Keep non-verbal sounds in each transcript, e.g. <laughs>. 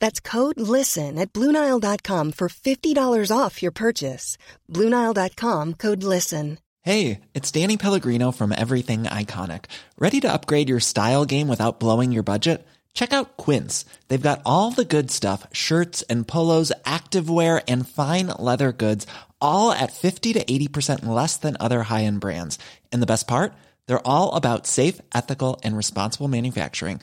That's code LISTEN at Bluenile.com for $50 off your purchase. Bluenile.com code LISTEN. Hey, it's Danny Pellegrino from Everything Iconic. Ready to upgrade your style game without blowing your budget? Check out Quince. They've got all the good stuff shirts and polos, activewear, and fine leather goods, all at 50 to 80% less than other high end brands. And the best part? They're all about safe, ethical, and responsible manufacturing.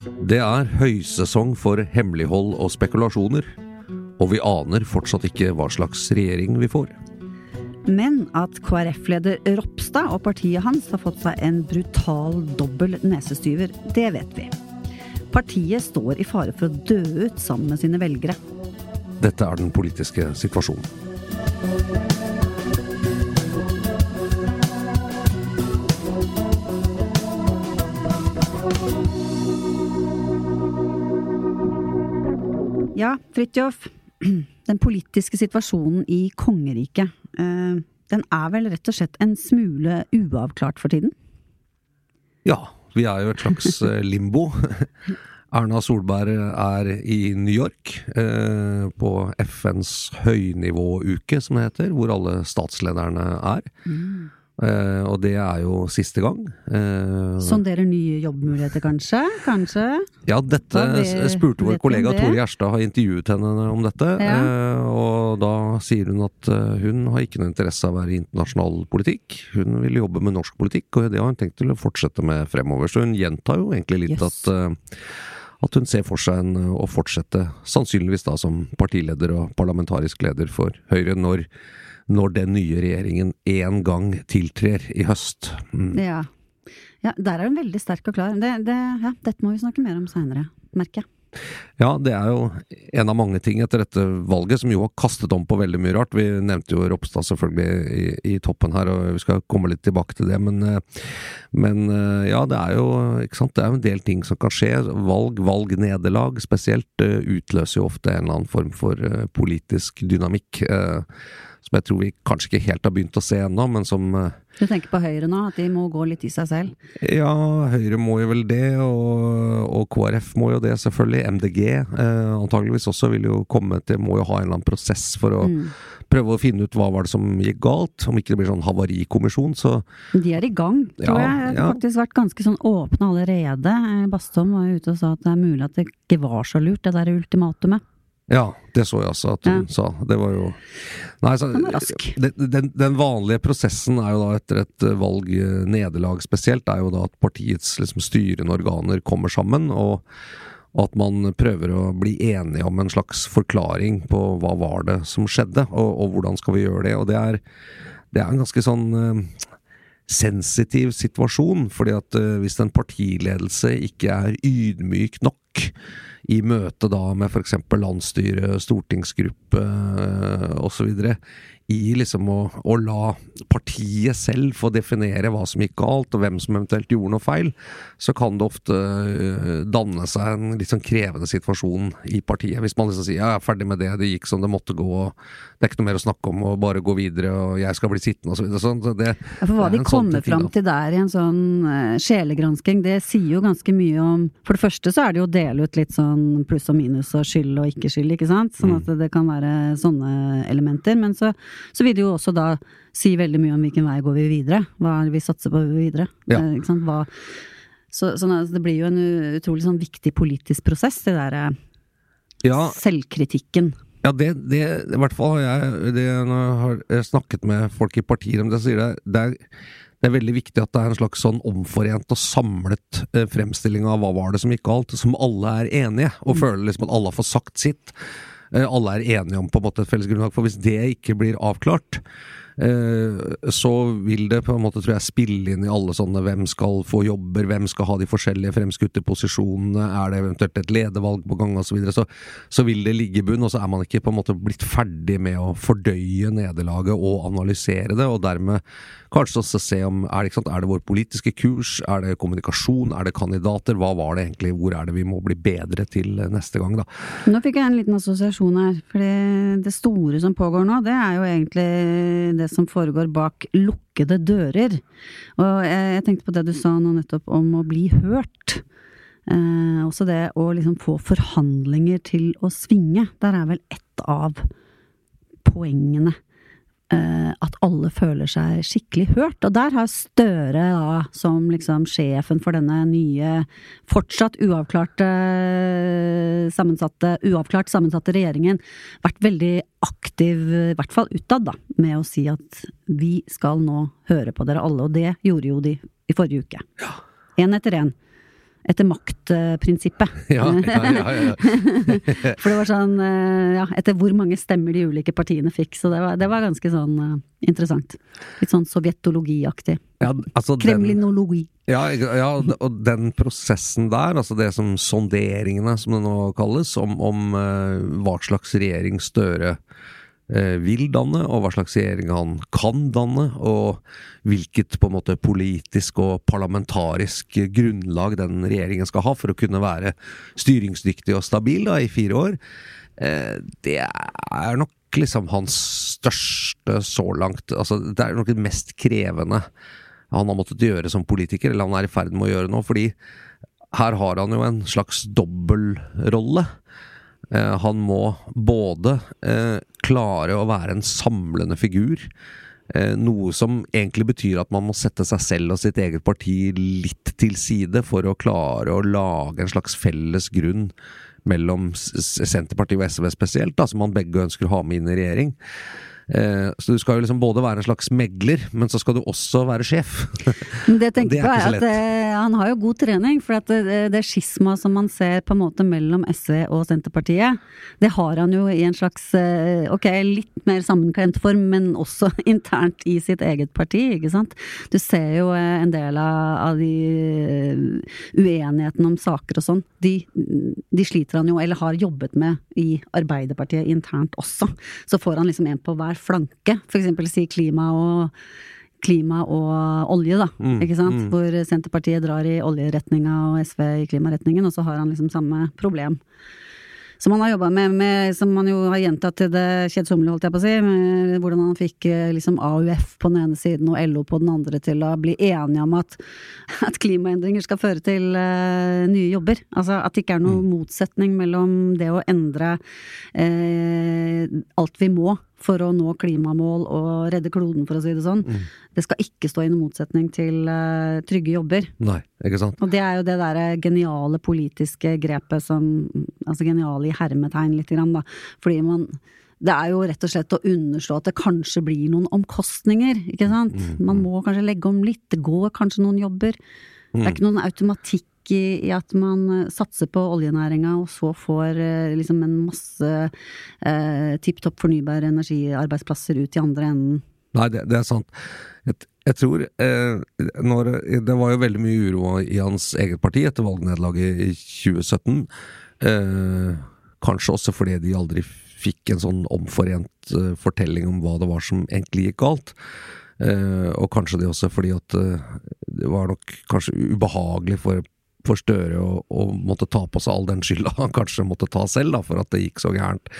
Det er høysesong for hemmelighold og spekulasjoner, og vi aner fortsatt ikke hva slags regjering vi får. Men at KrF-leder Ropstad og partiet hans har fått seg en brutal dobbel nesestyver, det vet vi. Partiet står i fare for å dø ut sammen med sine velgere. Dette er den politiske situasjonen. Ja, Fridtjof. <clears throat> Den politiske situasjonen i kongeriket, eh, den er vel rett og slett en smule uavklart for tiden? Ja, vi er jo et slags <laughs> eh, limbo. <laughs> Erna Solberg er i New York eh, på FNs høynivåuke, som det heter, hvor alle statslederne er. Mm. Eh, og det er jo siste gang. Uh, Sonderer nye jobbmuligheter, kanskje? Kanskje? ja, dette det, spurte vår kollega? Tore Gjerstad, har intervjuet henne om dette. Ja. Uh, og da sier hun at eh, hun har ikke noe interesse av å være i internasjonal politikk. Hun vil jobbe med norsk politikk, og det har hun tenkt til å fortsette med fremover. Så hun gjentar jo egentlig litt Yes. at eh, at hun ser for seg en, å fortsette, sannsynligvis da som partileder og parlamentarisk leder for Høyre, når, når den nye regjeringen en gang tiltrer i høst. Mm. Ja. ja. Der er hun veldig sterk og klar. Det, det, ja, dette må vi snakke mer om seinere, merker jeg. Ja, det er jo en av mange ting etter dette valget som jo har kastet om på veldig mye rart. Vi nevnte jo Ropstad selvfølgelig i, i toppen her, og vi skal komme litt tilbake til det. Men, eh, men eh, ja, det er jo? Det er en del ting som kan skje. Valg, valgnederlag spesielt, eh, utløser jo ofte en eller annen form for politisk dynamikk. Som jeg tror vi kanskje ikke helt har begynt å se ennå, men som eh, Du tenker på Høyre nå, at de må gå litt i seg selv? ja, Høyre må jo vel det, og, og KrF må jo det, selvfølgelig. MDG eh, antageligvis også vil jo komme til Må jo ha en eller annen prosess for å Mm. prøve å finne ut hva var det som gikk galt. Om ikke det blir sånn havarikommisjon, så De er i gang, tror Ja, jeg. Det ja. har faktisk vært ganske sånn åpne allerede. Eh, Bastholm var jo ute og sa at det er mulig at det ikke var så lurt, det der ultimatumet. Ja, det så jeg også at hun Ja. sa. Det var jo Nei, så, Den. Den, den, vanlige prosessen er jo da etter et eh, valgnederlag spesielt, er jo da at partiets liksom, styrende organer kommer sammen, og, og at man prøver å bli enige om en slags forklaring på hva var det som skjedde, og, og hvordan skal vi gjøre det. Og det er, det er en ganske sånn eh, sensitiv situasjon, fordi at eh, hvis en partiledelse ikke er ydmyk nok i møte da med f.eks. landsstyre, stortingsgruppe eh, osv. I liksom å, å la partiet selv få definere hva som gikk galt, og hvem som eventuelt gjorde noe feil, så kan det ofte eh, danne seg en litt sånn krevende situasjon i partiet. Hvis man liksom sier jeg er ferdig med det, det gikk som det måtte gå, og det er ikke noe mer å snakke om, og bare gå videre, og jeg skal bli sittende osv. Så sånn, så det, Ja, for hva de sånn kommer ting, fram til der i en sånn eh, sjelegransking, det sier jo ganske mye om For det første så er det jo dele ut litt sånn pluss og minus og skyld og ikke skyld, ikke sant. Sånn at det kan være sånne elementer. Men så, så vil det jo også da si veldig mye om hvilken vei går vi videre. Hva er det vi satser på videre? Ja. Eh, Ikke sant? Hva, så, sånn det blir jo en utrolig sånn viktig politisk prosess, det derre Ja, selvkritikken. Ja, det, det i hvert fall har jeg det, Når jeg har eh, snakket med folk i partiet om det, sier det det er, det er veldig viktig at det er en slags sånn omforent og samlet eh, fremstilling av hva var det som gikk galt, som alle er enige, og føler liksom at alle har fått sagt sitt. Eh, alle er enige om på en måte et felles grunnlag, for hvis det ikke blir avklart, så vil det på en måte, tror jeg, spille inn i alle sånne hvem skal få jobber, hvem skal ha de forskjellige fremskutte posisjonene, er det eventuelt et ledervalg på gang osv. Så, videre. så så vil det ligge i bunn, og så er man ikke på en måte blitt ferdig med å fordøye nederlaget og analysere det, og dermed kanskje også se om er det, er det vår politiske kurs, er det kommunikasjon, er det kandidater, hva var det egentlig, hvor er det vi må bli bedre til neste gang, da. Nå fikk jeg en liten assosiasjon her, for det store som pågår nå, det er jo egentlig det som foregår bak lukkede dører. Og jeg, tenkte på det du sa nå nettopp om å bli hørt. Eh, også det å liksom få forhandlinger til å svinge. Der er vel ett av poengene. Eh, at alle føler seg skikkelig hørt. Og der har Støre, da, som liksom sjefen for denne nye, fortsatt uavklarte sammensatte, uavklart sammensatte regjeringen, vært veldig aktiv, i hvert fall utad, da, med å si at vi skal nå høre på dere alle. Og det gjorde jo de i forrige uke. Én etter én. Etter maktprinsippet. <laughs> Ja, ja, ja, ja. <laughs> For det var sånn, eh, ja, etter hvor mange stemmer de ulike partiene fikk. Så det var, det var ganske sånn eh, interessant. Litt sånn sovjetologiaktig. ja altså den- Kremlinologi. Ja, ja, og den prosessen der, altså det som sonderingene, som det nå kalles, om, om eh, hva slags regjering Støre vil danne, og hva slags regjering han kan danne, og hvilket på en måte politisk og parlamentarisk grunnlag den regjeringen skal ha for å kunne være styringsdyktig og stabil da, i fire år, eh, det er nok liksom hans største så langt. Altså, det er nok det mest krevende han har måttet gjøre som politiker, eller han er i ferd med å gjøre nå, fordi her har han jo en slags dobbeltrolle. Eh, han må både eh, klare å være en samlende figur, eh, noe som egentlig betyr at man må sette seg selv og sitt eget parti litt til side for å klare å lage en slags felles grunn mellom Senterpartiet og SV spesielt, da, som man begge ønsker å ha med inn i regjering. Eh, så du skal jo liksom både være en slags megler, men så skal du også være sjef. Det <laughs> Det er ikke så er at eh, han har jo god trening, for at det, det skisma som man ser på en måte mellom SV og Senterpartiet, det har han jo i en slags eh, ok, litt mer sammenklemt form, men også <laughs> internt i sitt eget parti, ikke sant. Du ser jo eh, en del av, de eh, uenighetene om saker og sånn, de, de sliter han jo, eller har jobbet med i Arbeiderpartiet internt også. Så får han liksom en på hver flanke, eksempel si klima og klima og olje, da. ikke sant? Hvor Senterpartiet drar i oljeretninga og SV i klimaretningen, og så har han liksom samme problem. Som han har jobba med, med, som han jo har gjentatt til det kjedsommelige, holdt jeg på å si. Med hvordan han fikk eh, liksom AUF på den ene siden og LO på den andre til å bli enige om at, <laughs> at klimaendringer skal føre til uh, nye jobber. Altså at det ikke er noen motsetning mellom det å endre uh, alt vi må for å nå klimamål og redde kloden, for å si det sånn. Det skal ikke stå i noen motsetning til uh, trygge jobber. Nei, ikke sant? Og det er jo det derre geniale politiske grepet som Altså geniale i hermetegn, lite grann, da. Fordi man det er jo rett og slett å underslå at det kanskje blir noen omkostninger, ikke sant. Man må kanskje legge om litt, det går kanskje noen jobber. Det er ikke noen automatikk i, i at man eh, satser på oljenæringa og så får eh, liksom en masse eh, tipp topp fornybare energiarbeidsplasser ut i andre enden. Nei, det, det er sant. Jeg, jeg tror eh, når, Det var jo veldig mye uro i hans eget parti etter valgnederlaget i 2017. Eh, kanskje også fordi de aldri fikk en sånn omforent eh, fortelling om hva det var som egentlig gikk galt. Eh, og kanskje det også fordi at det var nok kanskje ubehagelig for, for Støre å, måtte ta på seg all den skylda han kanskje måtte ta selv, da, for at det gikk så gærent.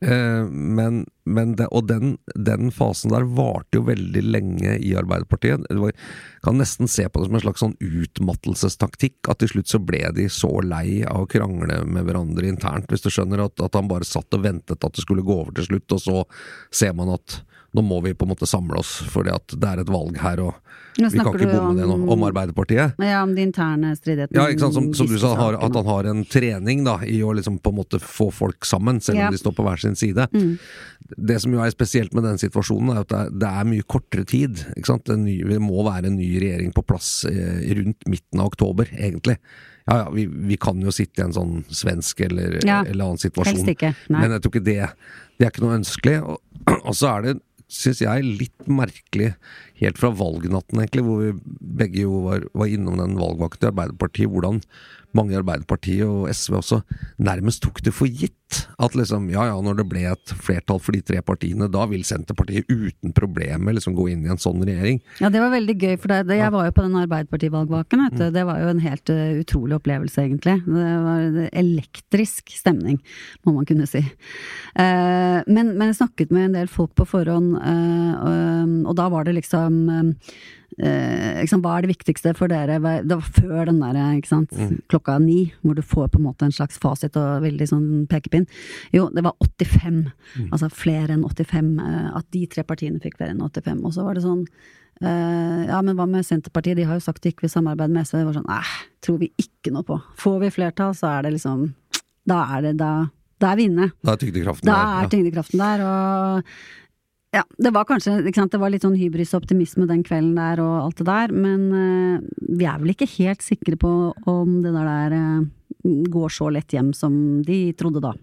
Eh, men, men det, og den, den fasen der varte jo veldig lenge i Arbeiderpartiet. jeg kan nesten se på det som en slags sånn utmattelsestaktikk. At til slutt så ble de så lei av å krangle med hverandre internt, hvis du skjønner. At, at han bare satt og ventet at det skulle gå over til slutt, og så ser man at nå må vi på en måte samle oss, at det er et valg her, og vi kan ikke bomme det nå. om- Arbeiderpartiet. Ja, om de interne stridighetene. Ja, ikke sant, som, som du sa, har, at han har en trening da, i å liksom på en måte få folk sammen, selv Ja. om de står på hver sin side. Mm. Det som jo er spesielt med den situasjonen, er at det er, det er mye kortere tid. Ikke sant? Det, ny, det må være en ny regjering på plass eh, rundt midten av oktober, egentlig. Ja, ja, vi, vi kan jo sitte i en sånn svensk eller, Ja, eller annen situasjon, men jeg tror ikke det Det er ikke noe ønskelig. Og, <clears throat> og så er det, syns jeg, litt merkelig helt fra valgnatten, egentlig, hvor vi begge jo var, var innom den valgvakten i Arbeiderpartiet, hvordan mange i Arbeiderpartiet og SV også nærmest tok det for gitt. At liksom, ja ja, når det ble et flertall for de tre partiene, da vil Senterpartiet uten problemer liksom gå inn i en sånn regjering. Ja, det var veldig gøy, for det, det, jeg var jo på den Arbeiderparti-valgvaken. Mm. Det var jo en helt uh, utrolig opplevelse, egentlig. Det var en elektrisk stemning, må man kunne si. Eh, men, men jeg snakket med en del folk på forhånd, eh, og, da var det liksom eh, ikke Hva er det viktigste for dere? Det var før den der, ikke sant, klokka ni, hvor du får på en måte en slags fasit og veldig sånn pekepinn. Jo, det var 85. Altså flere enn 85. eh, At de tre partiene fikk flere enn 85. Og så var det sånn eh, ja, men hva med Senterpartiet? De har jo sagt de ikke vil samarbeide med SV. Det var sånn, eh, tror vi ikke noe på. Får vi flertall, så er det liksom Da er det da Da er vi inne. Da er tyngdekraften Da der. er tyngdekraften der, og ja, det var kanskje sant, Det var litt sånn hybris og optimisme den kvelden der og alt det der, men uh, vi er vel ikke helt sikre på om det der uh, går så lett hjem som de trodde da.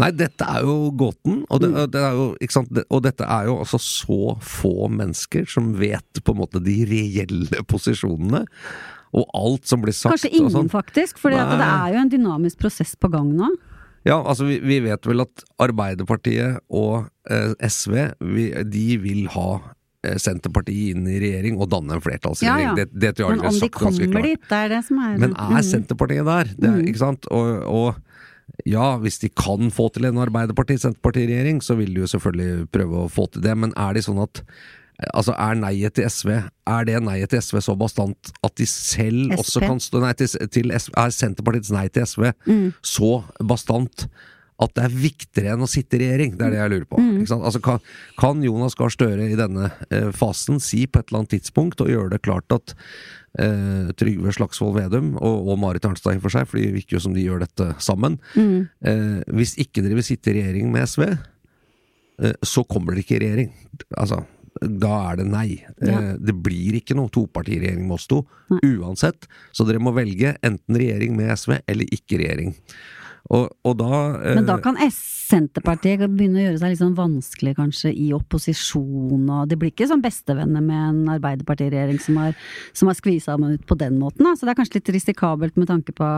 Nei, dette er jo gåten, og, Mm. det, det er jo, sant? Det- og dette er jo altså så få mennesker som vet på en måte de reelle posisjonene, og alt som blir sagt. Kanskje ingen, sånn. faktisk, for det er jo en dynamisk prosess på gang nå. Ja, altså vi, vi vet vel at Arbeiderpartiet og eh, SV, vi, de vil ha eh, Senterpartiet inn i regjering og danne en flertallsregjering. Ja, ja. Det, det tror jeg Men om de kommer dit, det er det som er Men er Mm. Senterpartiet der? Det mm. ikke sant? Og, og ja, hvis de kan få til en Arbeiderparti-Senterparti-regjering, så vil de jo selvfølgelig prøve å få til det, men er de sånn at Altså, er neiet til SV Er det neiet til SV så bastant at de selv SP? også kan stå Nei, til, til SV, er Senterpartiets nei til SV Mm. så bastant at det er viktigere enn å sitte i regjering? Det er det jeg lurer på. Mm. Altså, kan, kan Jonas Gahr Støre i denne eh, fasen si på et eller annet tidspunkt og gjøre det klart at eh, Trygve Slagsvold Vedum og, og Marit Arnstad for seg, for det virker jo som de gjør dette sammen Mm. eh, Hvis ikke dere vil sitte i regjering med SV, eh, så kommer dere ikke i regjering. Altså, da er det nei. Ja. Eh, det blir ikke noe topartiregjering med oss to, uansett. Så dere må velge enten regjering med SV eller ikke regjering. Og, og da eh, Men da kan S Senterpartiet begynne å gjøre seg litt sånn vanskelig kanskje i opposisjon, og de blir ikke sånn bestevenner med en Arbeiderpartiregjering som har, som har skvisa dem ut på den måten, da. Så det er kanskje litt risikabelt med tanke på,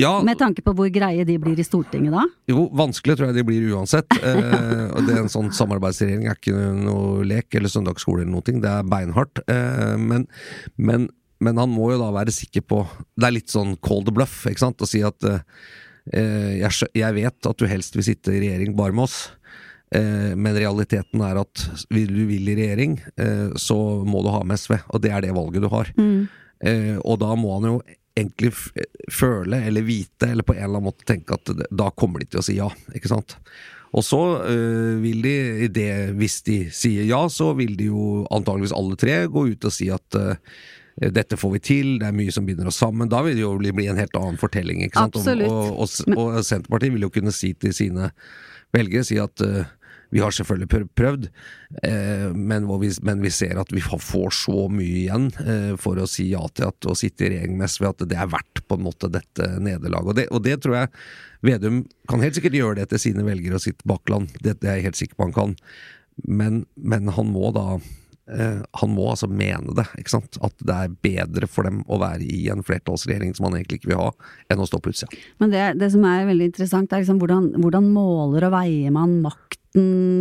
ja, med tanke på hvor greie de blir i Stortinget da. Jo, vanskelig tror jeg de blir uansett. <laughs> Eh, det er En sånn samarbeidsregjering er ikke noe lek eller søndagsskole eller noe, det er beinhardt. Eh, men, men, men han må jo da være sikker på Det er litt sånn call the bluff, ikke sant? Å si at eh, jeg, jeg vet at du helst vil sitte i regjering bare med oss. Eh, men realiteten er at vil du vil i regjering, eh, så må du ha med SV. Og det er det valget du har. Eh, og da må han jo egentlig føle eller vite, eller på en eller annen måte tenke at det- da kommer de til å si ja, ikke sant. Og så øh, vil de, i det, hvis de sier ja, så vil de jo antageligvis alle tre gå ut og si at øh, dette får vi til, det er mye som binder oss sammen. Da vil det jo bli, bli en helt annen fortelling. ikke sant? Absolutt. Og, og, og, og Senterpartiet vil jo kunne si til sine velgere, si at øh, vi har selvfølgelig prøvd, eh, men, vi, men vi ser at vi får så mye igjen eh, for å si ja til at, å sitte i regjering med SV, at det er verdt på en måte dette nederlaget. Og det, og det tror jeg Vedum kan helt sikkert gjøre det til sine velgere og sitt bakland, det, det er jeg helt sikker på han kan, men, men han må da han må altså mene det, ikke sant? At det er bedre for dem å være i en flertallsregjering som han egentlig ikke vil ha, enn å stå på utsida. Men det, det som er veldig interessant, er liksom hvordan, hvordan måler og veier man makten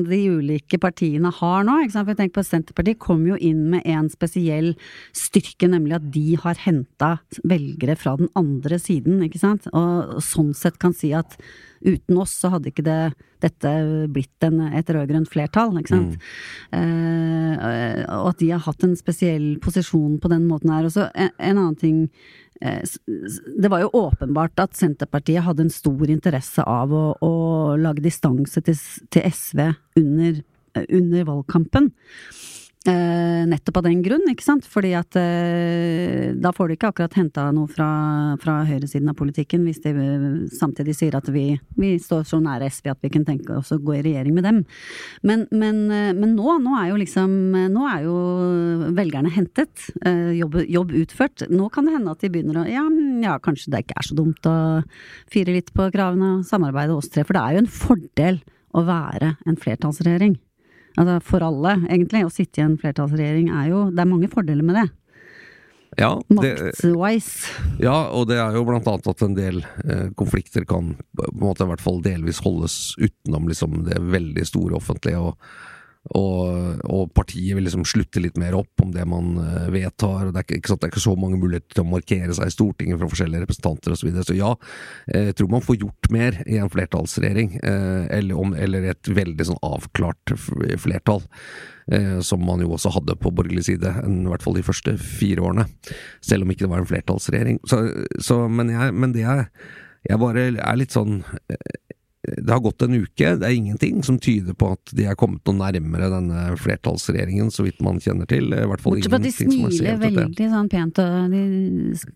de ulike partiene har nå? Ikke sant? For jeg tenker på Senterpartiet kom jo inn med en spesiell styrke, nemlig at de har henta velgere fra den andre siden, ikke sant? Og sånn sett kan si at uten oss så hadde ikke det, dette blitt en, et rød-grønt flertall, ikke sant. Eh, og at de har hatt en spesiell posisjon på den måten her. Og så en, en annen ting eh, det var jo åpenbart at Senterpartiet hadde en stor interesse av å, å lage distanse til, til SV under, eh, under valgkampen. Eh, nettopp av den grunn, ikke sant? Fordi at eh, da får du ikke akkurat henta noe fra, fra høyresiden av politikken, hvis de eh, samtidig sier at vi, vi står så nære SV at vi kan tenke oss å gå i regjering med dem. Men, men, eh, men nå, nå er jo liksom Nå er jo velgerne hentet. eh, jobb, jobb utført. Nå kan det hende at de begynner å ja, mm, ja, kanskje det ikke er så dumt å fire litt på kravene og samarbeide oss tre. For det er jo en fordel å være en flertallsregjering. Altså for alle, egentlig. Å sitte i en flertallsregjering er jo Det er mange fordeler med det. Ja, det, Maktwise. ja, og det er jo blant annet at en del eh, konflikter kan på en måte i hvert fall delvis holdes utenom liksom det veldig store offentlige, og, og, og partiet vil liksom slutte litt mer opp om det man eh, vedtar. og det er, ikke, det er ikke så mange muligheter til å markere seg i Stortinget fra forskjellige representanter osv. Så, videre. så ja, eh, jeg tror man får gjort mer i en flertallsregjering, eh, eller, om, eller et veldig sånn avklart flertall. Som man jo også hadde på borgerlig side, i hvert fall de første fire årene. Selv om ikke det var en flertallsregjering. Så, så, men, jeg, men det er Jeg bare er litt sånn det har gått en uke, det er ingenting som tyder på at de er kommet noe nærmere denne flertallsregjeringen, så vidt man kjenner til. I hvert fall Bortsett fra at de er smiler veldig sånn pent og, de,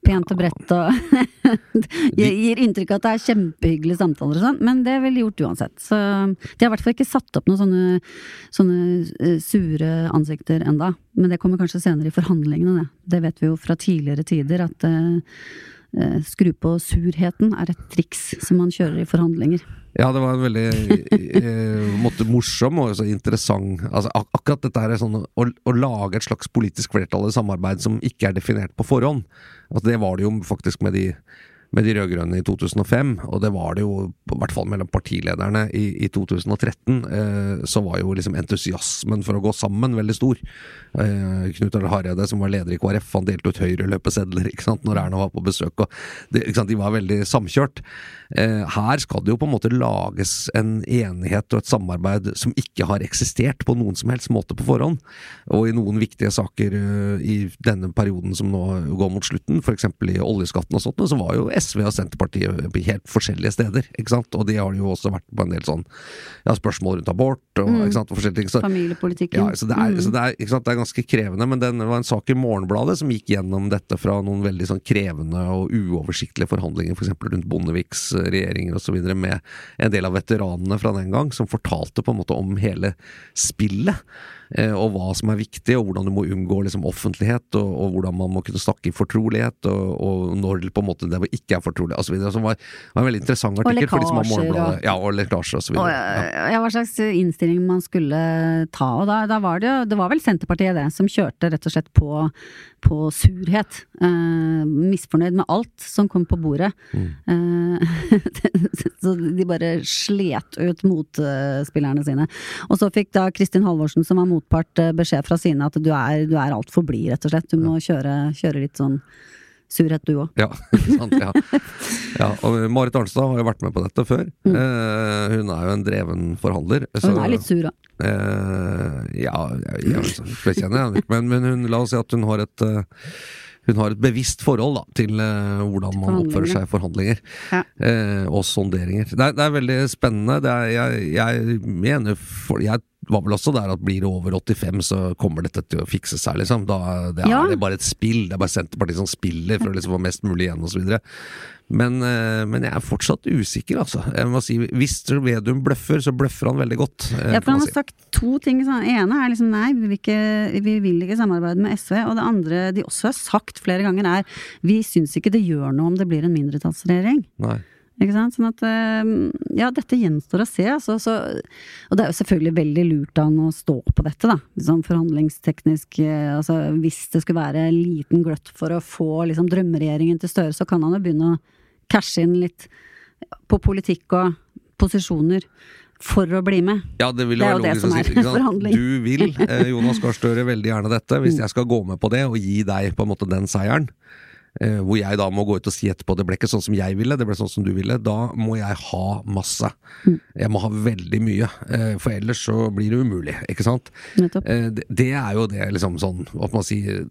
pent og bredt og <laughs> gir inntrykk av at det er kjempehyggelige samtaler og sånn, men det er vel gjort uansett. Så de har i hvert fall ikke satt opp noen sånne, sånne eh, sure ansikter enda. Men det kommer kanskje senere i forhandlingene, det. Det vet vi jo fra tidligere tider at eh, skru på surheten er et triks som man kjører i forhandlinger. Ja, det var en veldig eh, måte, morsom og interessant altså, ak Akkurat dette her er sånn å, å lage et slags politisk flertall i samarbeid som ikke er definert på forhånd. Altså, det var det jo faktisk med de med de rød-grønne i 2005, og det var det jo i hvert fall mellom partilederne i, i 2013, eh, så var jo liksom entusiasmen for å gå sammen veldig stor. Eh, Knut Arne Hareide, som var leder i KrF, han delte ut Høyre-løpesedler <laughs> når Erna var på besøk, og det, ikke sant, de var veldig samkjørt. Eh, her skal det jo på en måte lages en enighet og et samarbeid som ikke har eksistert på noen som helst måte på forhånd. Og i noen viktige saker eh, i denne perioden som nå går mot slutten, f.eks. i oljeskatten og sånt, så var jo SV og Senterpartiet på helt forskjellige steder. ikke sant? Og de har jo også vært på en del sånn ja, spørsmål rundt abort og, ikke sant? og forskjellige ting. Så, Familiepolitikken. ja, så det er, Mm. så det er, ikke sant? det er ganske krevende, men den var en sak i Morgenbladet som gikk gjennom dette fra noen veldig sånn krevende og uoversiktlige forhandlinger, f.eks. rundt Bondeviks eh, regjeringer osv., med en del av veteranene fra den gang, som fortalte på en måte om hele spillet. Eh, Og hva som er viktig, og hvordan du må unngå liksom, offentlighet, og, og hvordan man må kunne snakke i fortrolighet, og, og når på en måte det ikke er fortrolig, osv. Som var, var en veldig interessant artikkel for de som har Morgenbladet. og- Ja, og lekkasjer osv. Og, Ja. ja, hva slags innstilling man skulle ta. Og da, da var det jo Det var vel Senterpartiet det, som kjørte rett og slett på, på surhet. Eh, misfornøyd med alt som kom på bordet. Eh, <laughs> så de bare slet ut motspillerne sine. Og så fikk da Kristin Halvorsen, som var motpart, eh, beskjed fra sine at du er, du er altfor blid, rett og slett. Du må kjøre, kjøre litt sånn surhet, du òg. Ja, <laughs> sant, ja. ja. Og Marit Arnstad har jo vært med på dette før. Eh, hun er jo en dreven forhandler. Så, hun er litt sur da? Eh, ja, jeg, jeg, jeg kjenner henne ikke, men, men hun, la oss si at hun har et eh, hun har et bevisst forhold da, til uh, hvordan man oppfører seg i forhandlinger. Ja. Uh, og sonderinger. Det er, det er veldig spennende. Det er, jeg, jeg mener for, Jeg var vel også der at blir det over 85, så kommer dette til å fikse seg, liksom. Da, det er Ja. det bare et spill. Det er bare Senterpartiet som spiller for å liksom få mest mulig igjen, osv. Men, eh, men jeg er fortsatt usikker, altså. Jeg må si, Hvis Vedum bløffer, så bløffer han veldig godt. eh, Ja, for han har si. sagt to ting. Den ene er liksom nei, vi vil, ikke, vi vil ikke samarbeide med SV. Og det andre de også har sagt flere ganger er vi syns ikke det gjør noe om det blir en mindretallsregjering. Nei. Ikke sant? Sånn at eh, ja, dette gjenstår å se. Altså, så, og det er jo selvfølgelig veldig lurt av han å stå på dette, da. Sånn forhandlingsteknisk. eh, Altså, hvis det skulle være en liten gløtt for å få liksom, drømmeregjeringen til Støre, så kan han jo begynne å cashe inn litt på politikk og posisjoner for å bli med. Ja, det Det er jo det som er forhandling. Du vil, eh, Jonas Gahr Støre, veldig gjerne dette. Mm. Hvis jeg skal gå med på det og gi deg på en måte den seieren, hvor jeg da må gå ut og si etterpå det ble ikke sånn som jeg ville, det ble sånn som du ville, da må jeg ha masse. Jeg må ha veldig mye, eh, for ellers så blir det umulig, ikke sant? Eh, det, er jo det, liksom sånn at man sier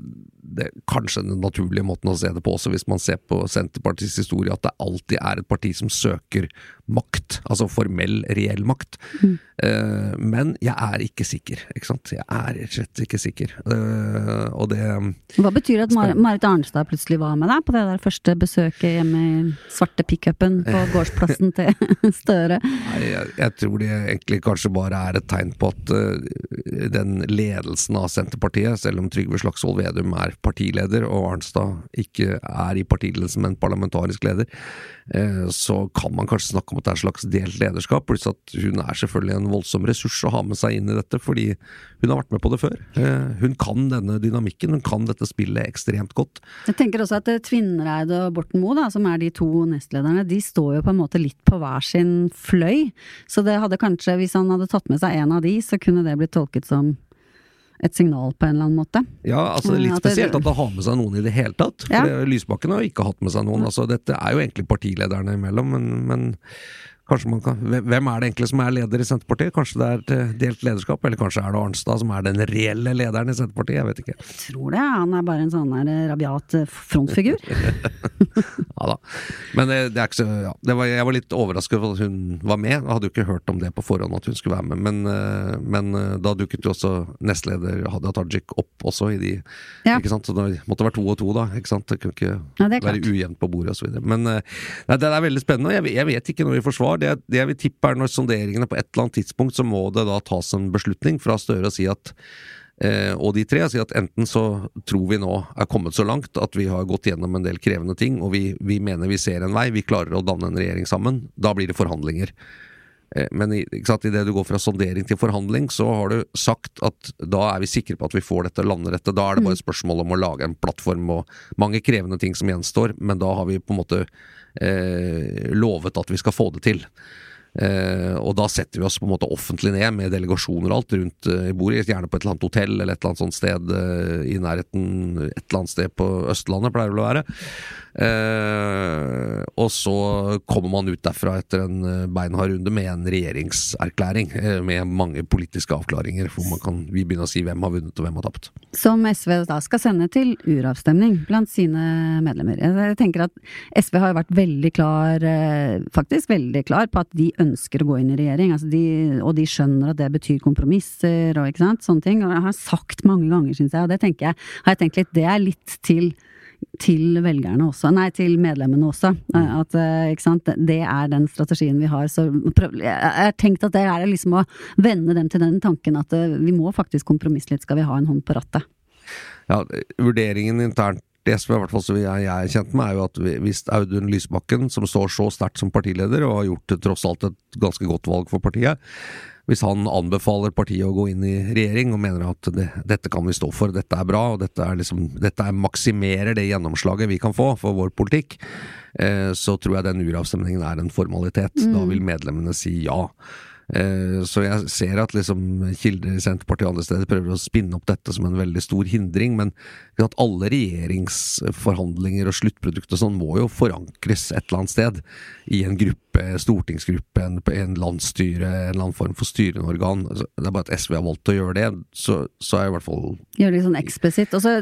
det er kanskje den naturlige måten å se det på også, hvis man ser på Senterpartiets historie, at det alltid er et parti som søker makt, altså formell, reell makt. Eh, men jeg er ikke sikker, ikke sant. Jeg er rett og slett ikke sikker. Eh, og det Hva betyr det at Mar Marit Arnstad plutselig var med deg på det der første besøket hjemme i svarte pickupen på <laughs> gårdsplassen til <laughs> Støre? Nei, jeg, jeg tror det egentlig kanskje bare er et tegn på at eh, den ledelsen av Senterpartiet, selv om Trygve Slagsvold Vedum er partileder og Arnstad ikke er i partiledelsen, men parlamentarisk leder, eh, så kan man kanskje snakke om at det er et slags delt lederskap. Pluss at hun er selvfølgelig en voldsom ressurs å ha med seg inn i dette, fordi hun har vært med på det før. Eh, Hun kan denne dynamikken, hun kan dette spillet ekstremt godt. Jeg tenker også at eh, Tvinnereid og Borten Moe, som er de to nestlederne, de står jo på en måte litt på hver sin fløy. Så det hadde kanskje, hvis han hadde tatt med seg en av de, så kunne det blitt tolket som et signal på en eller annen måte. Ja, altså Litt spesielt at det- har med seg noen i det hele tatt. For Ja. Lysbakken har jo ikke hatt med seg noen. altså Dette er jo egentlig partilederne imellom, men, men kanskje man kan Hvem er det egentlig som er leder i Senterpartiet? Kanskje det er et eh, delt lederskap, eller kanskje er det Arnstad som er den reelle lederen i Senterpartiet? Jeg vet ikke. Jeg tror det, han er bare en sånn der eh, rabiat eh, frontfigur. <laughs> Ja da. Men det, det er ikke så ja. det var, Jeg var litt overrasket over at hun var med. Jeg hadde jo ikke hørt om det på forhånd at hun skulle være med, men, men da dukket jo også nestleder Hadia Tajik opp også i de Ja. Ikke sant? Så det måtte være to og to, da. Ikke sant? Det kunne ikke Ja, det være ujevnt på bordet osv. Men eh, nei, det er veldig spennende. Jeg, jeg vet ikke noe i forsvar. Det, det jeg vil tippe er når sonderingene på et eller annet tidspunkt, så må det da tas en beslutning fra Støre og si at Eh, og de tre sier at enten så tror vi nå er kommet så langt at vi har gått gjennom en del krevende ting, og vi, vi mener vi ser en vei, vi klarer å danne en regjering sammen. Da blir det forhandlinger. Eh, men i, idet du går fra sondering til forhandling, så har du sagt at da er vi sikre på at vi får dette, lander dette. Da er det bare et spørsmål om å lage en plattform og mange krevende ting som gjenstår, men da har vi på en måte lovet at vi skal få det til. Eh, og da setter vi oss på en måte offentlig ned med delegasjoner og alt rundt eh, bordet, gjerne på et eller annet hotell eller et eller annet sånt sted eh, i nærheten, et eller annet sted på Østlandet, pleier det å være. Eh, og så kommer man ut derfra etter en eh, beinhard runde med en regjeringserklæring, eh, med mange politiske avklaringer, hvor man kan vi begynner å si hvem har vunnet og hvem har tapt. Som SV da skal sende til uravstemning blant sine medlemmer. Jeg tenker at SV har vært veldig klar, faktisk veldig klar på at de ønsker å gå inn i regjering. Altså de, og de skjønner at det betyr kompromisser og ikke sant, sånne ting. Og jeg har sagt mange ganger, syns jeg, og det tenker jeg, har jeg tenkt litt, det er litt til til velgerne også, nei til medlemmene også. At, eh, ikke sant, det er den strategien vi har. Så jeg har tenkt at det er liksom å vende dem til den tanken at eh, vi må faktisk kompromisse litt, skal vi ha en hånd på rattet. Ja, vurderingen internt i som i hvert fall jeg, jeg er kjent med, er jo at hvis Audun Lysbakken, som står så sterkt som partileder, og har gjort tross alt et ganske godt valg for partiet, hvis han anbefaler partiet å gå inn i regjering og mener at det, dette kan vi stå for, dette er bra, og dette, er liksom, dette er maksimerer det gjennomslaget vi kan få for vår politikk, eh, så tror jeg den uravstemningen er en formalitet. Da vil medlemmene si ja. Eh, Så jeg ser at liksom kilder i Senterpartiet og andre steder prøver å spinne opp dette som en veldig stor hindring, men at alle regjeringsforhandlinger og sluttprodukt og sånn må jo forankres et eller annet sted. I en gruppe, stortingsgruppe, en, en landsstyre, en eller annen form for styrende organ. Altså, Det er bare at SV har valgt å gjøre det, så, så er i hvert fall Gjør det litt sånn eksplisitt. Og så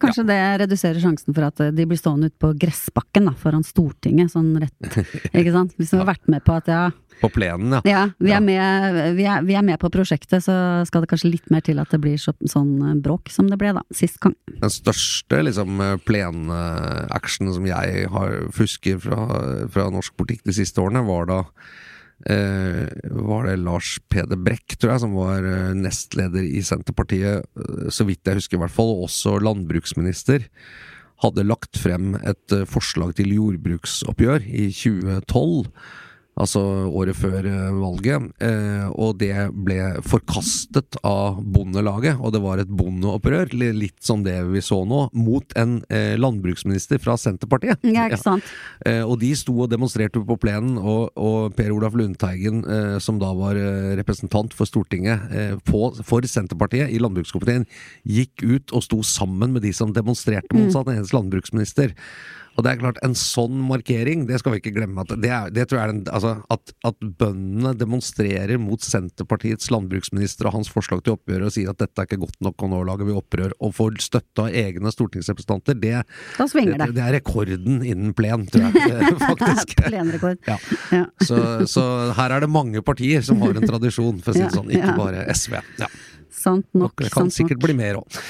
kanskje kanskje det reduserer sjansen for at de blir stående ute på gressbakken da, foran Stortinget, sånn rett <laughs> Ikke sant? Hvis de har vært med på at ja, på plenen, ja. ja, vi, Ja. Er med, vi, er, vi er med på prosjektet, så skal det kanskje litt mer til at det blir så, sånn eh, bråk som det ble da, sist gang. Den største liksom, plenactionen som jeg har husker fra, fra norsk politikk de siste årene, var da eh, var det Lars Peder Brekk, tror jeg, som var eh, nestleder i Senterpartiet, eh, så vidt jeg husker i hvert fall, og også landbruksminister, hadde lagt frem et eh, forslag til jordbruksoppgjør i 2012. altså året før eh, valget. Eh, og det ble forkastet av Bondelaget, og det var et bondeopprør, litt som det vi så nå, mot en eh, landbruksminister fra Senterpartiet. Ja, ikke sant. Eh, og de sto og demonstrerte på plenen, og, og Per Olaf Lundteigen, som da var representant for Stortinget på, for Senterpartiet i landbrukskomiteen, gikk ut og sto sammen med de som demonstrerte mot mm. egen landbruksminister. Og det er klart, en sånn markering, det skal vi ikke glemme at det, er, det tror jeg er en, altså, at, at bøndene demonstrerer mot Senterpartiets landbruksminister og hans forslag til oppgjør og sier at dette er ikke godt nok, og nå lager vi opprør, og får støtte av egne stortingsrepresentanter, det, det, det. er rekorden innen plen, tror jeg, <laughs> <laughs> faktisk. Plenrekord. Ja. Ja. Så, så her er det mange partier som har en tradisjon, for å si det sånn, ikke bare SV. Ja. Sant nok. Og det kan sikkert nok. bli mer òg.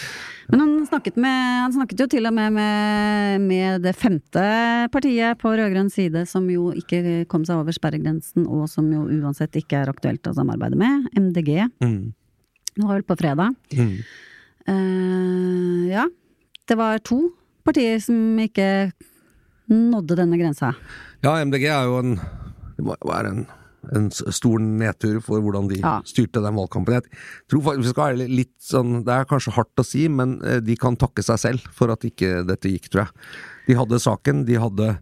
Men han snakket, med, han snakket jo til og med med, med det femte partiet på rød-grønn side, som jo ikke kom seg over sperregrensen, og som jo uansett ikke er aktuelt å samarbeide med, MDG. Mm. Det var vel på fredag. Mm. Uh, ja. Det var to partier som ikke nådde denne grensa. Ja, MDG er jo en Det må jo være en, en stor nedtur for hvordan de Ja. styrte den valgkampen. Jeg tror faktisk vi skal være litt sånn Det er kanskje hardt å si, men eh, de kan takke seg selv for at ikke dette gikk, tror jeg. De hadde saken, de hadde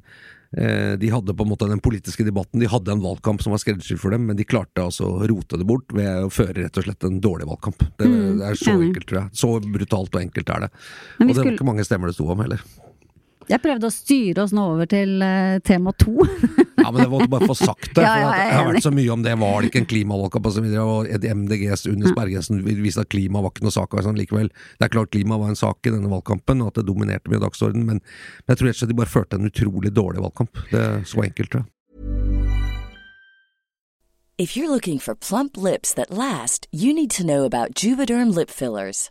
eh, de hadde på en måte den politiske debatten, de hadde en valgkamp som var skreddersydd for dem, men de klarte altså å rote det bort ved å føre rett og slett en dårlig valgkamp. Det, Mm, det er så enkelt, tror jeg. Så brutalt og enkelt er det. Og det var skulle- ikke mange stemmer det sto om heller. Jeg prøvde å styre oss nå over til uh, tema to. <laughs> Ja, men det måtte bare få sagt det. For ja, jeg det har hørt vært så mye om det. Var det ikke en klimavalgkamp osv.? Og et MDGs under Bergensen viste at klima var ikke noe sak. Sånn likevel. Det er klart klima var en sak i denne valgkampen, og at det dominerte mye dagsorden, men, men jeg tror rett og slett de bare førte en utrolig dårlig valgkamp. Det er så enkelt, tror jeg. If you're looking for plump lips that last, you need to know about Juvederm lip fillers.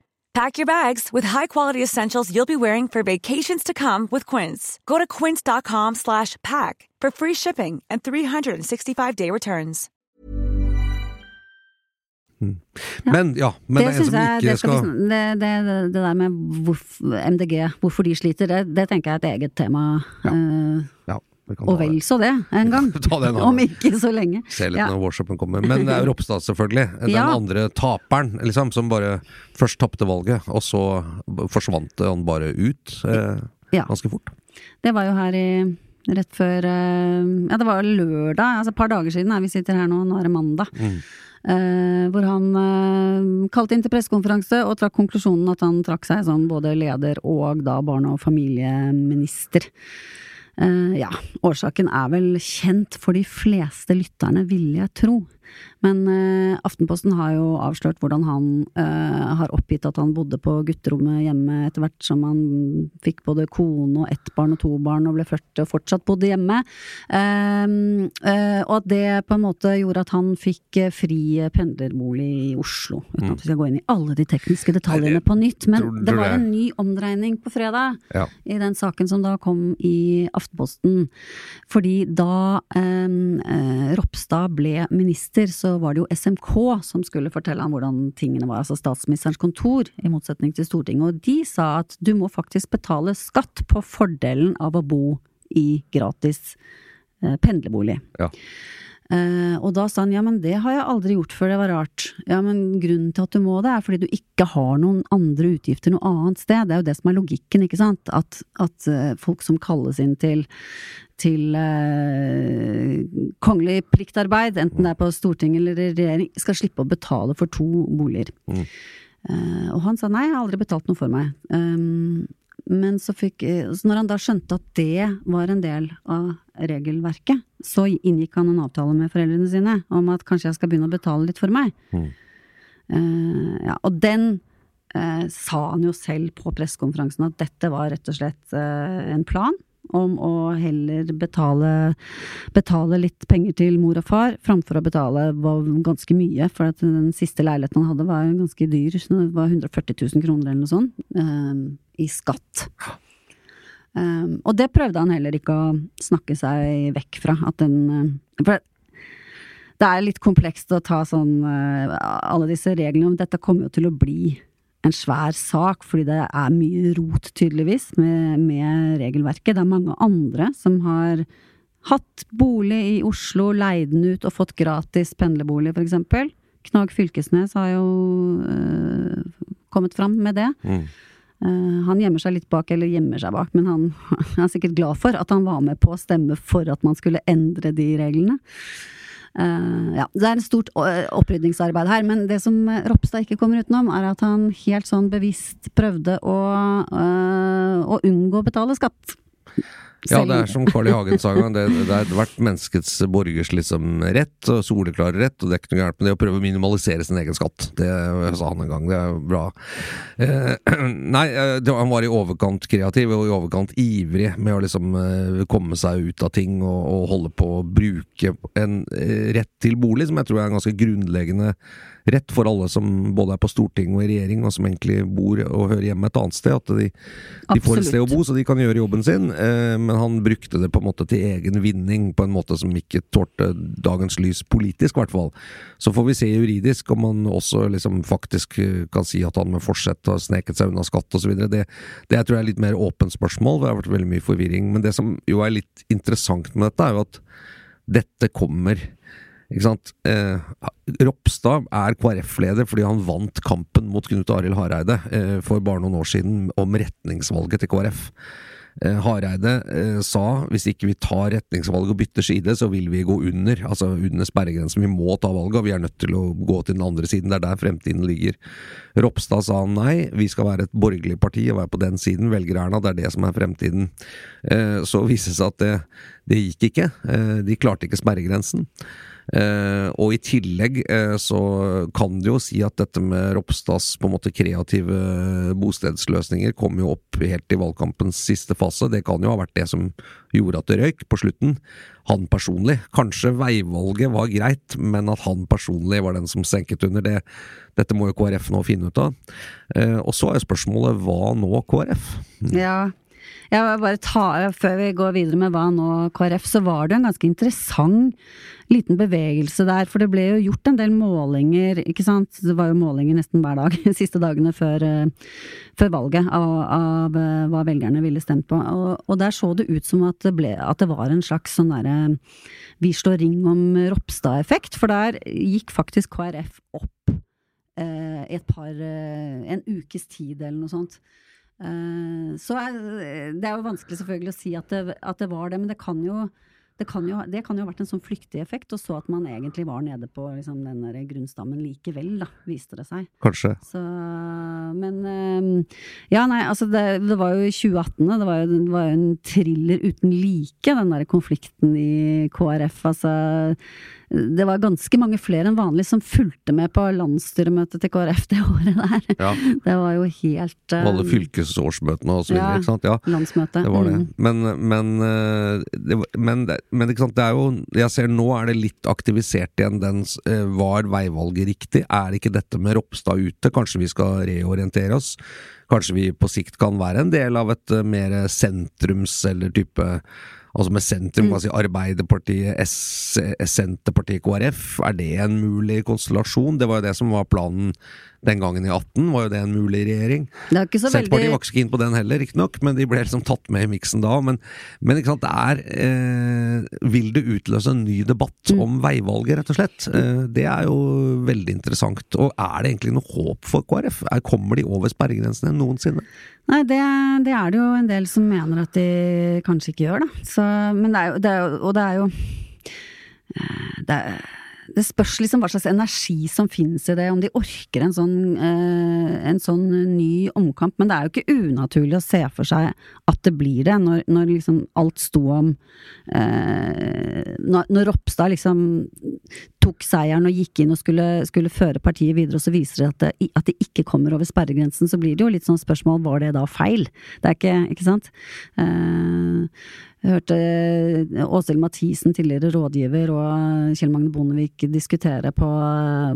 Pack your bags with high-quality essentials you'll be wearing for vacations to come with Quince. Go to quince.com slash pack for free shipping and 365-day returns. Men ja, men det, det er en syns som jeg ikke det, skal skal vi, sn- det, det, det, det der med hvorf, MDG, hvorfor de sliter, det, det tenker jeg er et eget tema. ja, vi kan og vel så det, en gang. <laughs> Det <laughs> Om ikke så lenge. Se litt Ja. når workshopen kommer. Men det er jo <laughs> Ropstad, selvfølgelig. Den Ja. andre taperen, liksom, som bare først tapte valget, og så forsvant han bare ut eh, Ja. ganske fort. Det var jo her i Rett før eh, Ja, det var lørdag, altså et par dager siden. Her. Vi sitter her nå, nå er det mandag. Eh, hvor han eh, kalte inn til pressekonferanse og trakk konklusjonen at han trakk seg som både leder og da barne- og familieminister. Eh, ja, årsaken er vel kjent for de fleste lytterne, vil jeg tro. Men uh, Aftenposten har jo avslørt hvordan han uh, har oppgitt at han bodde på gutterommet hjemme etter hvert som han fikk både kone og ett barn og to barn og ble 40 og fortsatt bodde hjemme. Uh, og at det på en måte gjorde at han fikk fri pendlerbolig i Oslo. Uten at vi skal gå inn i alle de tekniske detaljene på nytt. Men det var en ny omdreining på fredag Ja. i den saken som da kom i Aftenposten. Fordi da eh, eh, Ropstad ble minister, så var det jo SMK som skulle fortelle ham hvordan tingene var, altså statsministerens kontor, i motsetning til Stortinget. Og de sa at du må faktisk betale skatt på fordelen av å bo i gratis eh, pendlerbolig. Ja. Eh, og da sa han ja, men det har jeg aldri gjort før, det var rart. Ja, men grunnen til at du må det, er fordi du ikke har noen andre utgifter noe annet sted. Det er jo det som er logikken, ikke sant. At, at eh, folk som kalles inn til, til eh, kongelig pliktarbeid, enten det er på Stortinget eller i regjering, skal slippe å betale for to boliger. Eh, og han sa nei, jeg har aldri betalt noe for meg. Um, men så fikk eh, så når han da skjønte at det var en del av regelverket, så inngikk han en avtale med foreldrene sine om at kanskje jeg skal begynne å betale litt for meg. Eh, ja, og den eh, sa han jo selv på pressekonferansen at dette var rett og slett eh, en plan om å heller betale, betale litt penger til mor og far, framfor å betale var ganske mye, for den siste leiligheten han hadde var ganske dyr, det var 140 000 kroner eller noe sånt, um, i skatt. Um, og det prøvde han heller ikke å snakke seg vekk fra, at den eh, For det er litt komplekst å ta sånn eh, alle disse reglene, men dette kommer jo til å bli en svær sak, fordi det er mye rot, tydeligvis, med, med regelverket. Det er mange andre som har hatt bolig i Oslo, leid den ut og fått gratis pendlerbolig, eksempel. Knag Fylkesnes har jo øh, kommet fram med det. Mm. Eh, han gjemmer seg litt bak, eller gjemmer seg bak, men han <laughs> er sikkert glad for at han var med på å stemme for at man skulle endre de reglene. Eh, ja, det er et stort opprydningsarbeid her, men det som eh, Ropstad ikke kommer utenom, er at han helt sånn bevisst prøvde å, å unngå å betale skatt. Ja, det er som Carl I. Hagen sa en gang, det, det er hvert menneskets borgers liksom rett, og soleklar rett, og det er ikke noe gærent med det å prøve å minimalisere sin egen skatt. Det sa han en gang, det er bra. Eh, <clears throat> nei, eh, det, han var i overkant kreativ og i overkant ivrig med å liksom eh, komme seg ut av ting og, og holde på å bruke en eh, rett til bolig, som jeg tror er en ganske grunnleggende rett for alle som både er på storting og i regjering, og som egentlig bor og hører hjemme et annet sted. At de, de får et sted å bo, så de kan gjøre jobben sin. Eh, men han brukte det på en måte til egen vinning, på en måte som ikke tålte dagens lys politisk, i hvert fall. Så får vi se juridisk om han også liksom faktisk eh, kan si at han med forsett har sneket seg unna skatt osv. Det, det jeg tror jeg er litt mer åpent spørsmål, det har vært veldig mye forvirring. Men det som jo er litt interessant med dette, er jo at dette kommer ikke sant? Eh, Ropstad er KrF-leder fordi han vant kampen mot Knut Arild Hareide eh, for bare noen år siden om retningsvalget til KrF. Eh, Hareide eh, sa hvis ikke vi tar retningsvalget og bytter side, så vil vi gå under, altså under sperregrensen. Vi må ta valget, og vi er nødt til å gå til den andre siden. Det er der fremtiden ligger. Ropstad sa nei, vi skal være et borgerlig parti og være på den siden. Velger Erna, det er det som er fremtiden. Eh, så viste det seg at det, det gikk ikke. Eh, de klarte ikke sperregrensen. Eh, og i tillegg eh, så kan du jo si at dette med Ropstads på en måte kreative bostedsløsninger kom jo opp helt i valgkampens siste fase. Det kan jo ha vært det som gjorde at det røyk på slutten. Han personlig. Kanskje veivalget var greit, men at han personlig var den som senket under det. Dette må jo KrF nå finne ut av. Eh, og så er spørsmålet hva nå, KrF? Ja. Jeg bare ta, Før vi går videre med hva nå KrF, så var det en ganske interessant liten bevegelse der. For det ble jo gjort en del målinger, ikke sant. Det var jo målinger nesten hver dag <laughs> de siste dagene før, eh, før valget av, av eh, hva velgerne ville stemt på. Og, og der så det ut som at det, ble, at det var en slags sånn derre vi slår ring om Ropstad-effekt. For der gikk faktisk KrF opp eh, et par eh, En ukes tid eller noe sånt. Eh, Så er, det er jo vanskelig selvfølgelig å si at det, at det var det, men det kan jo Det kan, jo, det kan jo ha vært en sånn flyktig effekt, og så at man egentlig var nede på liksom, den der grunnstammen likevel, da, viste det seg. Kanskje. Så, men eh, Ja, nei, altså det, det var jo i 2018, det var jo, det var jo en thriller uten like, den der konflikten i KrF. Altså det var ganske mange flere enn vanlig som fulgte med på landsstyremøtet til KrF det <laughs> året der. Ja. Det var jo helt uh, Alle fylkesårsmøtene og så videre, Ja. ikke sant. Ja. landsmøte. Det var det. Mm. Men, men, eh, det, men, men ikke sant, det er jo Jeg ser nå er det litt aktivisert igjen den eh, Var veivalget riktig? Er ikke dette med Ropstad ute? Kanskje vi skal reorientere oss? Kanskje vi på sikt kan være en del av et eh, mer sentrums- eller type Altså med sentrum, Mm. altså Arbeiderpartiet, S, Senterpartiet, KrF. Er det en mulig konstellasjon? Det var jo det som var planen den gangen i 18. Var jo det en mulig regjering? Det er ikke så Senterpartiet veldig var ikke så keen på den heller, riktignok, men de ble liksom tatt med i miksen da. Men, men ikke sant, det er eh, Vil det utløse en ny debatt Mm. om veivalget, rett og slett? Eh, det er jo veldig interessant. Og er det egentlig noe håp for KrF? Er, kommer de over sperregrensene noensinne? Nei, det, det er det jo en del som mener at de kanskje ikke gjør, da. Så, men det er jo, det er jo Og det er jo eh, det, er, det spørs liksom hva slags energi som finnes i det, om de orker en sånn, eh, en sånn ny omkamp. Men det er jo ikke unaturlig å se for seg at det blir det, når, når liksom alt sto om eh, når, når Ropstad liksom tok seieren og gikk inn og skulle, skulle føre partiet videre, og så viser det at, det at det ikke kommer over sperregrensen, så blir det jo litt sånn spørsmål var det da feil? Det er ikke, ikke sant? Eh, jeg hørte Åshild Mathisen, tidligere rådgiver, og Kjell Magne Bondevik diskutere på,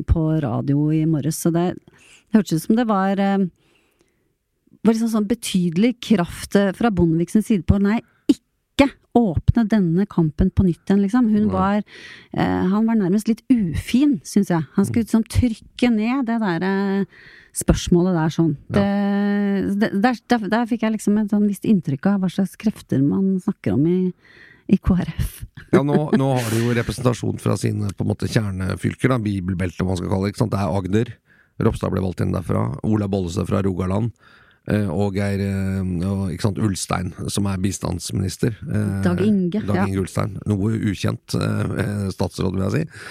på radio i morges, så det, det hørtes ut som det var eh, var liksom sånn betydelig kraft eh, fra Bondevik sin side på nei, ikke åpne denne kampen på nytt igjen, liksom. Hun var eh, Han var nærmest litt ufin, syns jeg. Han skulle liksom trykke ned det derre spørsmålet der sånn. Ja. Det, der, der, der fikk jeg liksom et sånn visst inntrykk av hva slags krefter man snakker om i, i KrF. <laughs> Ja, nå, nå har de jo representasjon fra sine på en måte kjernefylker, da, bibelbeltet, om man skal kalle det. ikke sant? Det er Agder. Ropstad ble valgt inn derfra. Ola Bollestad fra Rogaland. Eh, Og Geir eh, ikke sant, Ulstein, som er bistandsminister. Eh, Dag Inge, Dag ja. Ulstein. Noe ukjent statsråd, vil jeg si.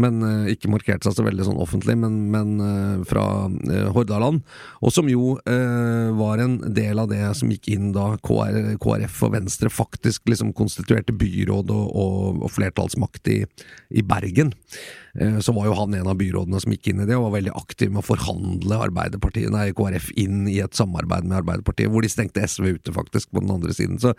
Men ikke markert seg så veldig sånn offentlig, men, men fra Hordaland. Og som jo var en del av det som gikk inn da KR, KrF og Venstre faktisk liksom konstituerte byråd og, og, og flertallsmakt i, i Bergen. Eh, Så var jo han en av byrådene som gikk inn i det, og var veldig aktiv med å forhandle Arbeiderpartiet, nei, KrF inn i et samarbeid med Arbeiderpartiet, hvor de stengte SV ute, faktisk, på den andre siden. Så,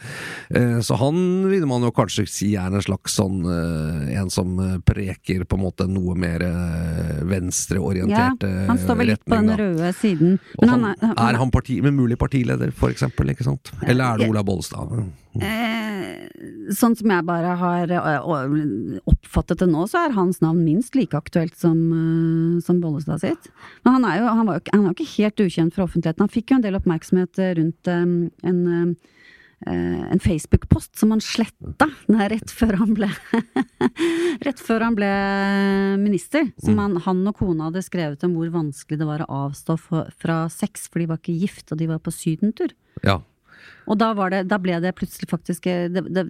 eh, så han vil man jo kanskje si er en slags sånn eh, en som eh, preker på en måte noe mer eh, Ja, venstreorientert eh, han står vel litt på den røde siden. Men han, han er, han parti, med mulig partileder, for eksempel, ikke sant? Eller er det Ola Bollestad? Eh, sånn som jeg bare har eh, oppfattet det nå, så er hans navn minst like aktuelt som, eh, som Bollestad sitt. Men han er jo han var jo, ikke- han jo ikke helt ukjent for offentligheten. Han fikk jo en del oppmerksomhet eh, rundt um, en eh, en Facebook-post som han sletta nei, rett før han ble <laughs> Rett før han ble minister. Som han, han og kona hadde skrevet om hvor vanskelig det var å avstå fra sex, for de var ikke gift, og de var på sydentur. Ja. Og da, det, da ble det plutselig faktisk eh, det, det,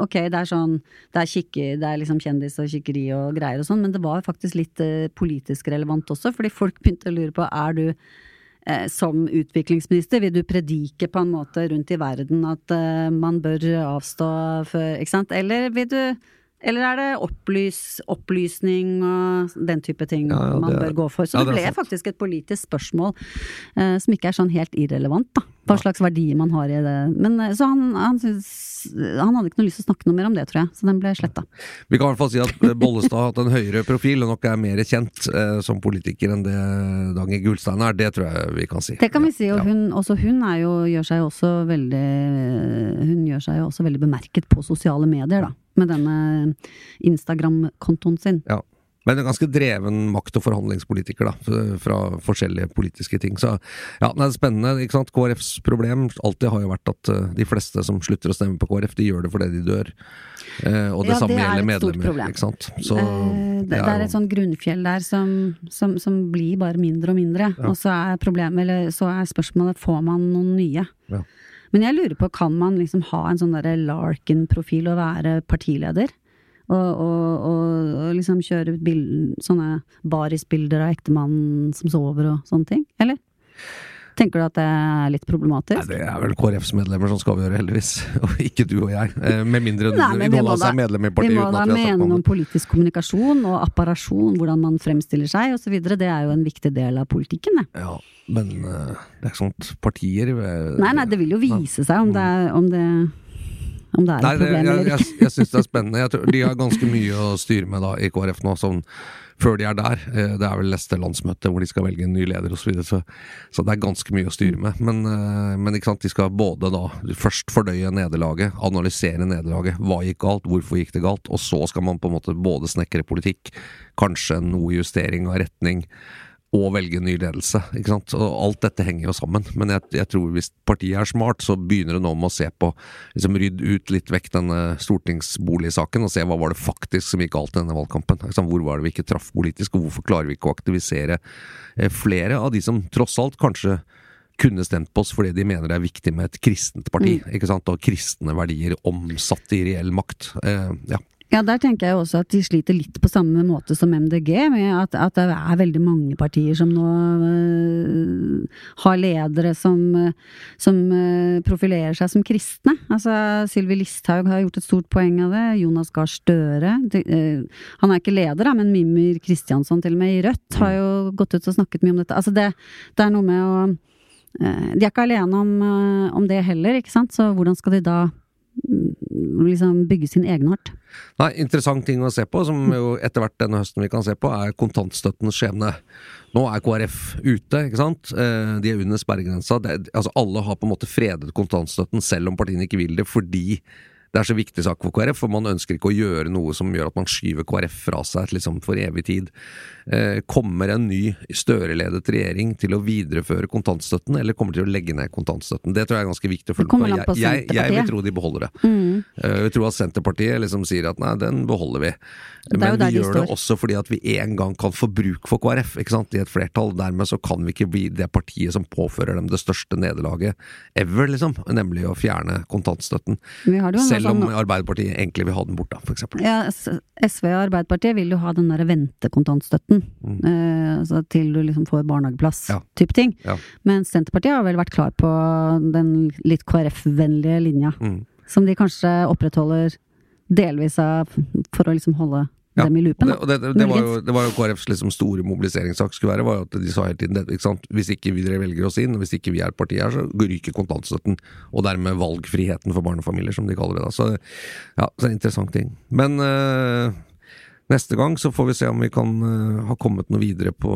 Ok, det er sånn Det er, kikke, det er liksom kjendis og kikkeri og greier og sånn, men det var faktisk litt eh, politisk relevant også, fordi folk <laughs> begynte å lure på er du eh, som utviklingsminister, vil du predike på en måte rundt i verden at eh, man bør avstå før Ikke sant? Eller vil du eller er det opplys, opplysning og den type ting Ja, ja, man bør er- gå for? Så ja, det det ble sant. faktisk et politisk spørsmål eh, som ikke er sånn helt irrelevant, da. Hva slags verdi man har i det. Men eh, så han, han, synes, han hadde ikke noe lyst til å snakke noe mer om det, tror jeg. Så den ble sletta. Vi kan i hvert fall si at eh, Bollestad har hatt en høyere profil, og nok er mer kjent eh, som politiker enn det Dange Gullstein er. Det tror jeg vi kan si. Det kan vi si, og hun, også hun er jo, gjør seg jo også veldig Hun gjør seg jo også veldig bemerket på sosiale medier, da. Med denne Instagram-kontoen sin. Ja. Men en ganske dreven makt- og forhandlingspolitiker, da, fra forskjellige politiske ting. Så ja, det er spennende. ikke sant? KrFs problem alltid har jo vært at eh, de fleste som slutter å stemme på KrF, de gjør det fordi de dør. Eh, og det Ja, samme det er gjelder medlemmer. problem. ikke sant? Så Eh, det, det er jo- et sånt grunnfjell der som, som, som blir bare mindre og mindre. Og så er problemet, eller så er spørsmålet får man noen nye. Ja. Men jeg lurer på, kan man liksom ha en sånn derre Larkin-profil og være partileder? Og, og, og, og liksom kjøre bild, sånne barisbilder av ektemannen som sover og sånne ting? Eller? Tenker du at det er litt problematisk? Nei, det er vel KrFs medlemmer som skal avgjøre, heldigvis. <laughs> Og ikke du og jeg. Eh, med mindre da- er medlem i partiet. Vi må da mene om politisk kommunikasjon og apparasjon, hvordan man fremstiller seg osv. Det er jo en viktig del av politikken, det. Ja, men eh, det er ikke at partier eh, Nei, nei, det vil jo vise seg om det er, om det, om det er et problem eller eller jeg, jeg, jeg syns det er spennende. Tror, de har ganske mye å styre med da i KrF nå, sånn før de er der. Eh, Det er vel neste landsmøte hvor de skal velge en ny leder osv. Så, videre, så så det er ganske mye å styre med. Men, eh, men de skal både da først fordøye nederlaget, analysere nederlaget. Hva gikk galt, hvorfor gikk det galt? Og så skal man på en måte både snekre politikk, kanskje noe justering av retning. Og velge ny ledelse. ikke sant? Og Alt dette henger jo sammen. Men jeg, jeg tror hvis partiet er smart, så begynner det nå med å se på liksom Rydd ut litt vekk denne stortingsboligsaken, og se hva var det faktisk som gikk galt i denne valgkampen. Hvor var det vi ikke traff politisk, og hvorfor klarer vi ikke å aktivisere eh, flere av de som tross alt kanskje kunne stemt på oss fordi de mener det er viktig med et kristent parti. ikke sant? Og kristne verdier omsatt i reell makt. Eh, ja. Ja, der tenker jeg også at de sliter litt på samme måte som MDG, med at, at det er veldig mange partier som nå øh, har ledere som, øh, som øh, profilerer seg som kristne. Altså, Sylvi Listhaug har gjort et stort poeng av det. Jonas Gahr Støre. Det, øh, han er ikke leder, da, men Mimir Kristiansson til og med i Rødt har jo gått ut og snakket mye om dette. Altså, det, det er noe med å De er ikke alene om, om det heller, ikke sant? Så hvordan skal de da mm, liksom bygge sin egenart? Nei, Interessant ting å se på, som jo etter hvert denne høsten vi kan se på, er kontantstøttens skjebne. Nå er KrF ute, ikke sant. Eh, De er under sperregrensa. Altså Alle har på en måte fredet kontantstøtten, selv om partiene ikke vil det, fordi det er så viktig sak for KrF, for man ønsker ikke å gjøre noe som gjør at man skyver KrF fra seg liksom for evig tid. Eh, kommer en ny Støre-ledet regjering til å videreføre kontantstøtten, eller kommer til å legge ned kontantstøtten? Det tror jeg er ganske viktig å følge med på Jeg, jeg, jeg vil tro de beholder det. Mm. Eh, Jeg tror at Senterpartiet liksom sier at nei, den beholder vi. Men vi de gjør det også fordi at vi en gang kan få bruk for KrF ikke sant, i et flertall. Dermed så kan vi ikke bli det partiet som påfører dem det største nederlaget ever, liksom. Nemlig å fjerne kontantstøtten. Selv om sånn- Arbeiderpartiet egentlig vil ha den bort, da, f.eks. Ja, SV og Arbeiderpartiet vil jo ha den der ventekontantstøtten. Eh, altså til du liksom får barnehageplass, Mm. Ja. type ting. Ja. Men Senterpartiet har vel vært klar på den litt KrF-vennlige linja. Mm. Som de kanskje opprettholder delvis av for å liksom holde Ja, dem i loopen. Og det, og det, det, var jo, det var jo KrFs liksom store mobiliseringssak skulle være, var jo at de sa hele tiden det, ikke sant? hvis ikke vi dere velger oss inn, og hvis ikke vi er partiet her, så ryker kontantstøtten. Og dermed valgfriheten for barnefamilier, som de kaller det da. Så ja, så er det en interessant ting. Men øh, neste gang så får vi se om vi kan uh, ha kommet noe videre på,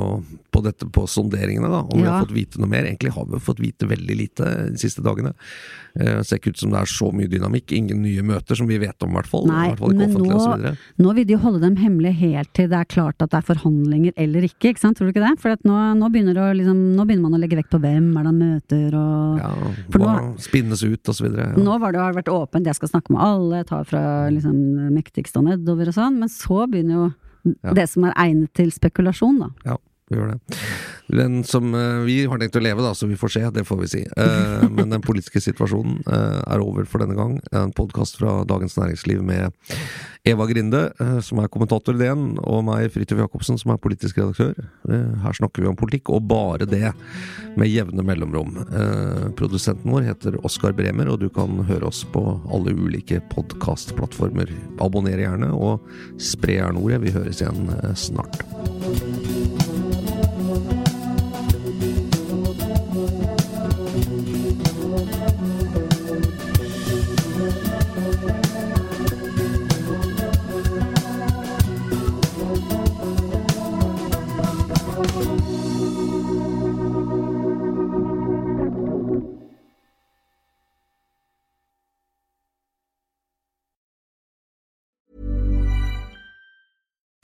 på dette på sonderingene, da. Om vi har fått vite noe mer. Egentlig har vi fått vite veldig lite de siste dagene. Uh, ser ikke ut som det er så mye dynamikk. Ingen nye møter som vi vet om, i hvert fall. Nei, hvert fall men nå, nå vil de holde dem hemmelige helt til det er klart at det er forhandlinger eller ikke, ikke sant? Tror du ikke det? For at nå, nå, begynner det å liksom, nå begynner man å legge vekt på hvem er det han møter og Ja, For nå- spinnes ut og så videre. Ja. Nå var det, har det vært åpent, jeg skal snakke med alle, jeg tar fra liksom, mektigste og nedover og sånn, men så begynner jo Ja. det som er egnet til spekulasjon, da. Ja, vi gjør det. Den som eh, vi har tenkt å leve, da, så vi får se, det får vi si. Eh, <laughs> men den politiske situasjonen eh, er over for denne gang. En podkast fra Dagens Næringsliv med Eva Grinde, som er kommentator i DN, og meg, Fridtjof Jacobsen, som er politisk redaktør. Her snakker vi om politikk, og bare det, med jevne mellomrom. Produsenten vår heter Oskar Bremer, og du kan høre oss på alle ulike podkastplattformer. Abonner gjerne, og spre gjerne ordet. Vi høres igjen snart.